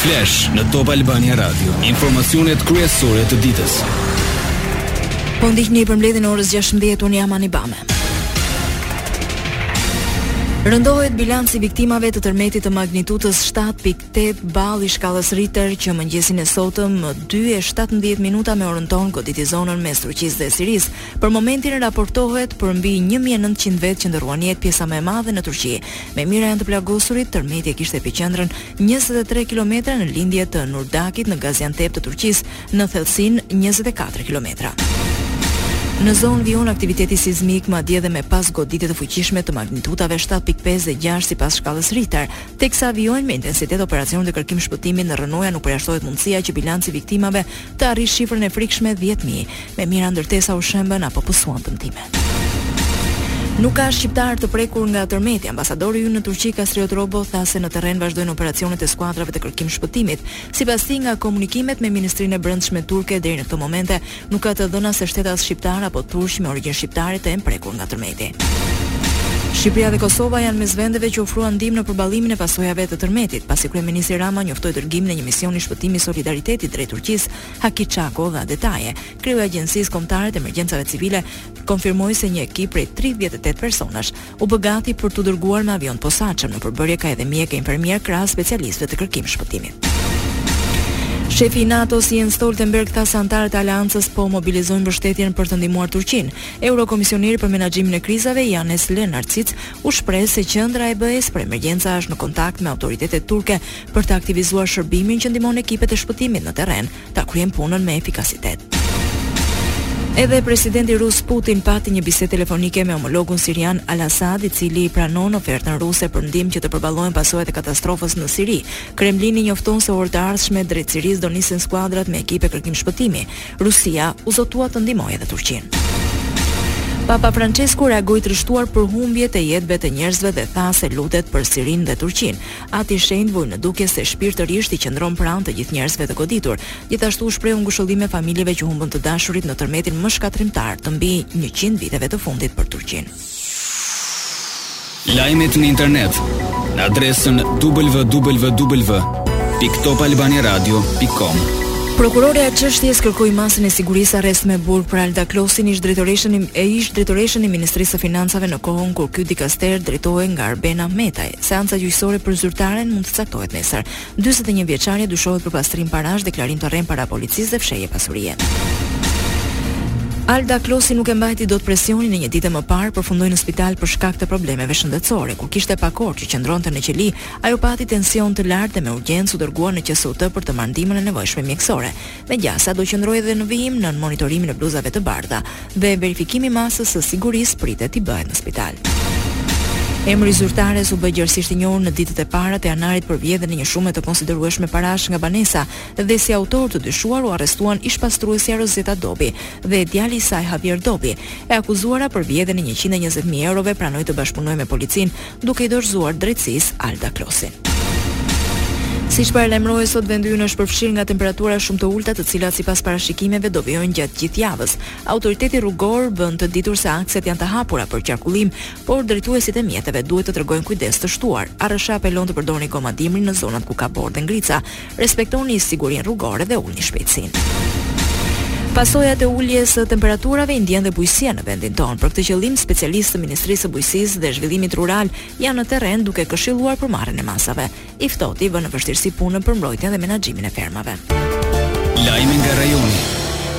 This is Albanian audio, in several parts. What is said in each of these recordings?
Flash në Top Albania Radio, informacionet kryesore të ditës. Po ndiqni përmbledhjen e orës 16 unë jam Ani Bame. Rëndohet bilanci i viktimave të tërmetit të magnitudës 7.8 ballë i shkallës Richter që mëngjesin e sotëm më 2:17 minuta me orën tonë goditi zonën mes Turqisë dhe Sirisë. Për momentin raportohet për mbi 1900 vetë që ndërruan jetë pjesa më e madhe në Turqi. Me mijëra janë të plagosurit, tërmeti e kishte epiqendrën njëzet e tre kilometra në lindje të Nurdakit në Gaziantep të Turqisë, në thellësinë njëzet e katër kilometra. Në zonë vijon aktiviteti sizmik, madje edhe me pasgoditje të fuqishme të magnitudave 7.5 dhe 6 sipas shkallës Richter, teksa vijojnë me intensitet operacionet e kërkim shpëtimit në rrënoja nuk përjashtohet mundësia që bilanci i viktimave të arrijë shifrën e frikshme 10.000, me mijëra ndërtesa u shembën apo pësuan dëmtime. Nuk ka shqiptarë të prekur nga tërmeti. Ambasadori ynë në Turqi, Kastriot Robo, tha se në terren vazhdojnë operacionet e skuadrave të kërkim shpëtimit. Sipas tij, nga komunikimet me Ministrinë e Brendshme turke deri në këto momente, nuk ka të dhëna se shtetas shqiptarë apo turq me origjinë shqiptare të jenë prekur nga tërmeti. Shqipëria dhe Kosova janë mes vendeve që ofruan ndihmë në përballimin e pasojave të tërmetit, pasi kryeministri Rama njoftoi dërgimin e një misioni shpëtimi solidariteti drejt Turqisë, Haki Çako dha detaje. Kreu i Agjencisë Kombëtare të Emergjencave Civile konfirmoi se një ekip prej tridhjetë e tetë personash u bë gati për t'u dërguar me avion të posaçëm. Në përbërje ka edhe mjekë e infermierë krahas specialistëve të kërkim shpëtimit. Shefi i NATO-s Jens Stoltenberg tha se anëtarët e aleancës po mobilizojnë mbështetjen për të ndihmuar Turqinë. Eurokomisioneri për menaxhimin e krizave, Janez Lenarcic, u shpreh se qendra e BE-së për emergjenca është në kontakt me autoritetet turke për të aktivizuar shërbimin që ndihmon ekipet e shpëtimit në terren. ta kryejnë punën me efikasitet. Edhe presidenti rus Putin pati një bisedë telefonike me homologun sirian Al-Assad, i cili pranon ofertën ruse për ndihmë që të përballojnë pasojat e katastrofës në Siri. Kremlini njofton se orët e ardhshme drejt Sirisë do nisen skuadrat me ekipe kërkim shpëtimi. Rusia u zotua të ndihmojë edhe Turqinë. Papa Francesku reagoi i trishtuar për humbjet e jetëve të njerëzve dhe tha se lutet për Sirinë dhe Turqinë. Ati i Shenjtë vuri në dukje se shpirtërisht u qëndron pranë të gjithë njerëzve të goditur. Gjithashtu u shprehu ngushëllime familjeve që humbën të dashurit në tërmetin më shkatërrimtar të mbi njëqind viteve të fundit për Turqinë. Lajmet në internet në adresën www.topalbaniaradio.com. Prokurorja e çështjes kërkoi masën e sigurisë arrest me burg për Alda Klosin, ish drejtoreshën e Ministrisë së Financave në kohën kur ky dikaster drejtohej nga Arben Ahmetaj. Seanca gjyqësore për zyrtaren mund të caktohet nesër. 41 vjeçarja dyshohet për pastrim parash, deklarim të rremë para policisë dhe fshehje pasurie. Alda Klosi nuk e mbajti dot presionin e një dite më parë, përfundoi në spital për shkak të problemeve shëndetësore. Kur kishte pak orë që qëndronte në qeli, ajo pati tension të lartë dhe me urgjencë u dërgua në QSUT për të marrë ndihmën e nevojshme mjekësore. Me gjasa do qëndrojë edhe në vijim nën monitorimin e bluzave të bardha dhe verifikimi i masës së sigurisë pritet t'i bëhet në spital. Emri i zyrtares u bë gjerësisht i njohur në ditët e para të janarit për vjedhjen e një shume të konsiderueshme parash nga banesa dhe si autorë të dyshuar u arrestuan ish-pastruesja Rozeta Dobi dhe djali i saj Havier Dobi. E akuzuara për vjedhjen e 120 mijë eurove pranoi të bashkëpunojë me policinë duke i dorëzuar drejtësisë Alda Klosin. Siç paralajmërohej, sot vendi ynë është përfshirë nga temperatura shumë të ulëta, të cilat sipas parashikimeve do vijojnë gjatë gjithë javës. Autoriteti rrugor bën të ditur se akset janë të hapura për qarkullim, por drejtuesit e mjeteve duhet të tregojnë kujdes të shtuar. ARRSH apelon të përdorni goma dimri në zonat ku ka borë e ngrica, Respektoni sigurinë rrugore dhe ulni shpejtësinë. Pasojat e uljes së temperaturave i ndjen dhe bujqësia në vendin tonë. Për këtë qëllim, specialistë të Ministrisë së Bujqësisë dhe Zhvillimit Rural janë në terren duke këshilluar për marrjen e masave. I ftohti vë në vështirësi punën për mbrojtjen dhe menaxhimin e fermave. Lajme nga rajoni.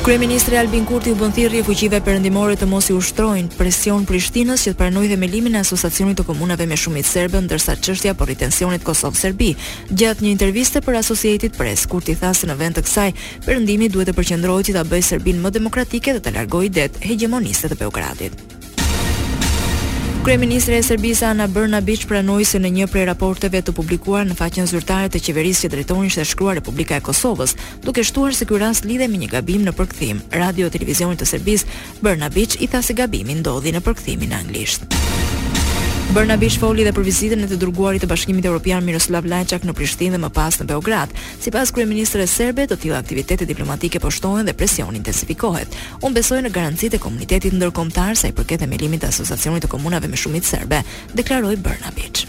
Kryeministri Albin Kurti u bën thirrje fuqive perëndimore të mos i ushtrojnë presion Prishtinës që të pranojë themelimin e Asociacionit të Komunave me shumicë serbe, ndërsa çështja po rrit tensionet Kosovë-Serbi Gjatë një interviste për Associated Press, Kurti tha se në vend të kësaj, Perëndimi duhet të përqendrohet që ta bëjë Serbinë më demokratike dhe të largojë idetë hegjemoniste të Beogradit. Kryeministrja e Serbisë Ana Brnabiq pranoi se në një prej raporteve të publikuara në faqen zyrtare të qeverisë që drejton ishte shkruar Republika e Kosovës, duke shtuar se ky rast lidhej me një gabim në përkthim. Radiotelevizionit të Serbisë Bërnabiç i tha se gabimi ndodhi në përkthimin në anglisht. Bërnabiç foli dhe për vizitën e të dërguarit të Bashkimit Evropian Miroslav Lajçak në Prishtinë dhe më pas në Beograd. Sipas kryeministres serbe, të tilla aktivitete diplomatike po shtohen dhe presioni intensifikohet. Unë besoj në garancitë e komunitetit ndërkombëtar sa i përket themelimit të Asociacionit të Komunave me Shumicë Serbe, deklaroi Bërnabiç.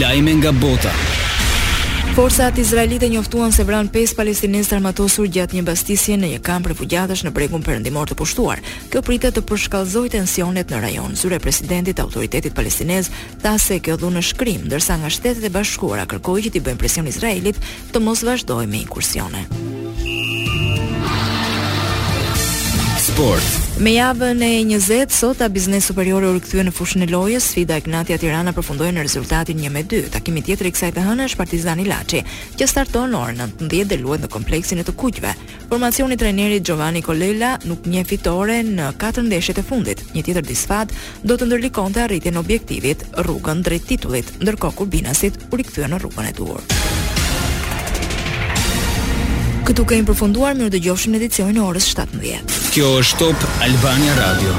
Lajme nga bota. Forcat izraelite njoftuan se vranë pesë palestinezë të armatosur gjatë një bastisje në një kamp refugjatësh në bregun perëndimor të pushtuar. Kjo pritet të përshkallëzojë tensionet në rajon. Zyra e presidentit të Autoritetit Palestinez tha se kjo dhunë është krim, ndërsa nga Shtetet e Bashkuara kërkoi që t'i bëjnë presion Izraelit të mos vazhdojë me inkursione. Sport. Me javën e 20 sot Abissnet Superiore u rikthye në fushën e lojës, sfida Egnatia-Tirana përfundoi në rezultatin 1-2. Takimi tjetër i kësaj të hëne është Partizani-Laçi, që starton në orën 19 dhe luhet në kompleksin e të kuqve. Formacioni i trajnerit Giovanni Colella nuk njeh fitore në katër ndeshjet e fundit. Një tjetër disfatë do të ndërlikonte arritjen e objektivit, rrugën drejt titullit, ndërkohë kurbinasit u rikthyen në rrugën e duhur. Këtu kemi përfunduar, mirë u dëgjofshim në edicionin e orës 17. Kjo është Top Albania Radio.